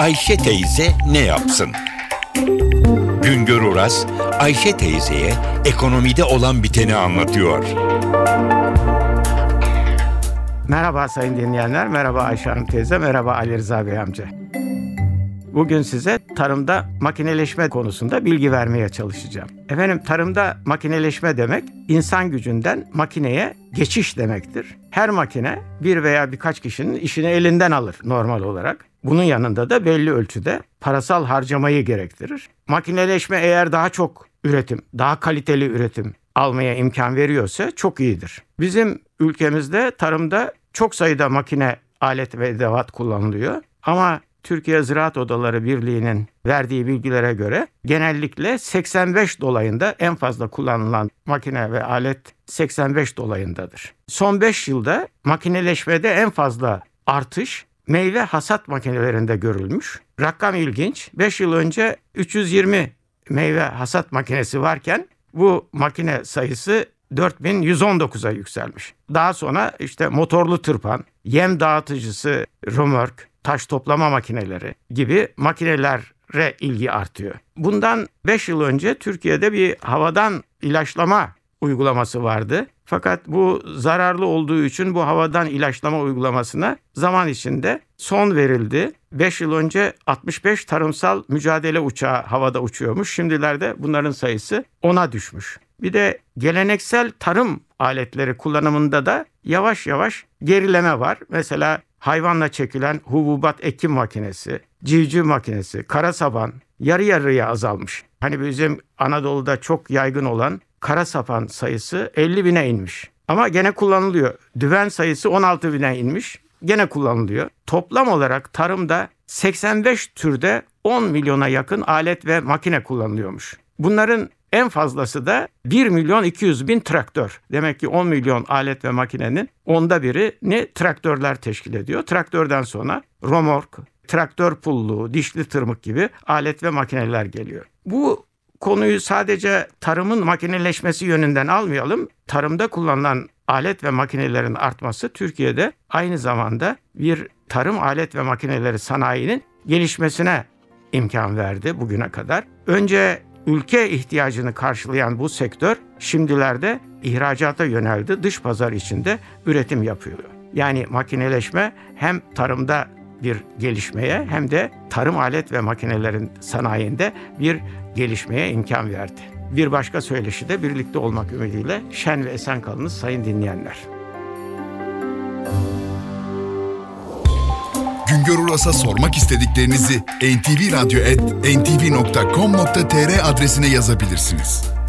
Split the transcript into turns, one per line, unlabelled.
Ayşe teyze ne yapsın? Güngör Oras, Ayşe teyzeye ekonomide olan biteni anlatıyor.
Merhaba sayın dinleyenler, merhaba Ayşe Hanım teyze, merhaba Ali Rıza Bey amca. Bugün size tarımda makineleşme konusunda bilgi vermeye çalışacağım. Efendim tarımda makineleşme demek insan gücünden makineye geçiş demektir. Her makine bir veya birkaç kişinin işini elinden alır normal olarak. Bunun yanında da belli ölçüde parasal harcamayı gerektirir. Makineleşme eğer daha çok üretim, daha kaliteli üretim almaya imkan veriyorsa çok iyidir. Bizim ülkemizde tarımda çok sayıda makine, alet ve edevat kullanılıyor. Ama Türkiye Ziraat Odaları Birliği'nin verdiği bilgilere göre genellikle 85 dolayında en fazla kullanılan makine ve alet 85 dolayındadır. Son 5 yılda makineleşmede en fazla artış meyve hasat makinelerinde görülmüş. Rakam ilginç. 5 yıl önce 320 meyve hasat makinesi varken bu makine sayısı 4119'a yükselmiş. Daha sonra işte motorlu tırpan, yem dağıtıcısı, römork, taş toplama makineleri gibi makinelere ilgi artıyor. Bundan 5 yıl önce Türkiye'de bir havadan ilaçlama uygulaması vardı. Fakat bu zararlı olduğu için bu havadan ilaçlama uygulamasına zaman içinde son verildi. 5 yıl önce 65 tarımsal mücadele uçağı havada uçuyormuş. Şimdilerde bunların sayısı 10'a düşmüş. Bir de geleneksel tarım aletleri kullanımında da yavaş yavaş gerileme var. Mesela hayvanla çekilen hububat ekim makinesi, civciv makinesi, kara saban yarı yarıya azalmış. Hani bizim Anadolu'da çok yaygın olan kara sapan sayısı 50 bine inmiş. Ama gene kullanılıyor. Düven sayısı 16 bine inmiş. Gene kullanılıyor. Toplam olarak tarımda 85 türde 10 milyona yakın alet ve makine kullanılıyormuş. Bunların en fazlası da 1 milyon 200 bin traktör. Demek ki 10 milyon alet ve makinenin onda biri ne traktörler teşkil ediyor. Traktörden sonra romork, traktör pulluğu, dişli tırmık gibi alet ve makineler geliyor. Bu konuyu sadece tarımın makineleşmesi yönünden almayalım. Tarımda kullanılan alet ve makinelerin artması Türkiye'de aynı zamanda bir tarım alet ve makineleri sanayinin gelişmesine imkan verdi bugüne kadar. Önce ülke ihtiyacını karşılayan bu sektör şimdilerde ihracata yöneldi. Dış pazar içinde üretim yapıyor. Yani makineleşme hem tarımda bir gelişmeye hem de tarım alet ve makinelerin sanayinde bir gelişmeye imkan verdi. Bir başka söyleşi de birlikte olmak ümidiyle şen ve esen kalınız sayın dinleyenler.
Güngör Uras'a sormak istediklerinizi ntvradio.com.tr adresine yazabilirsiniz.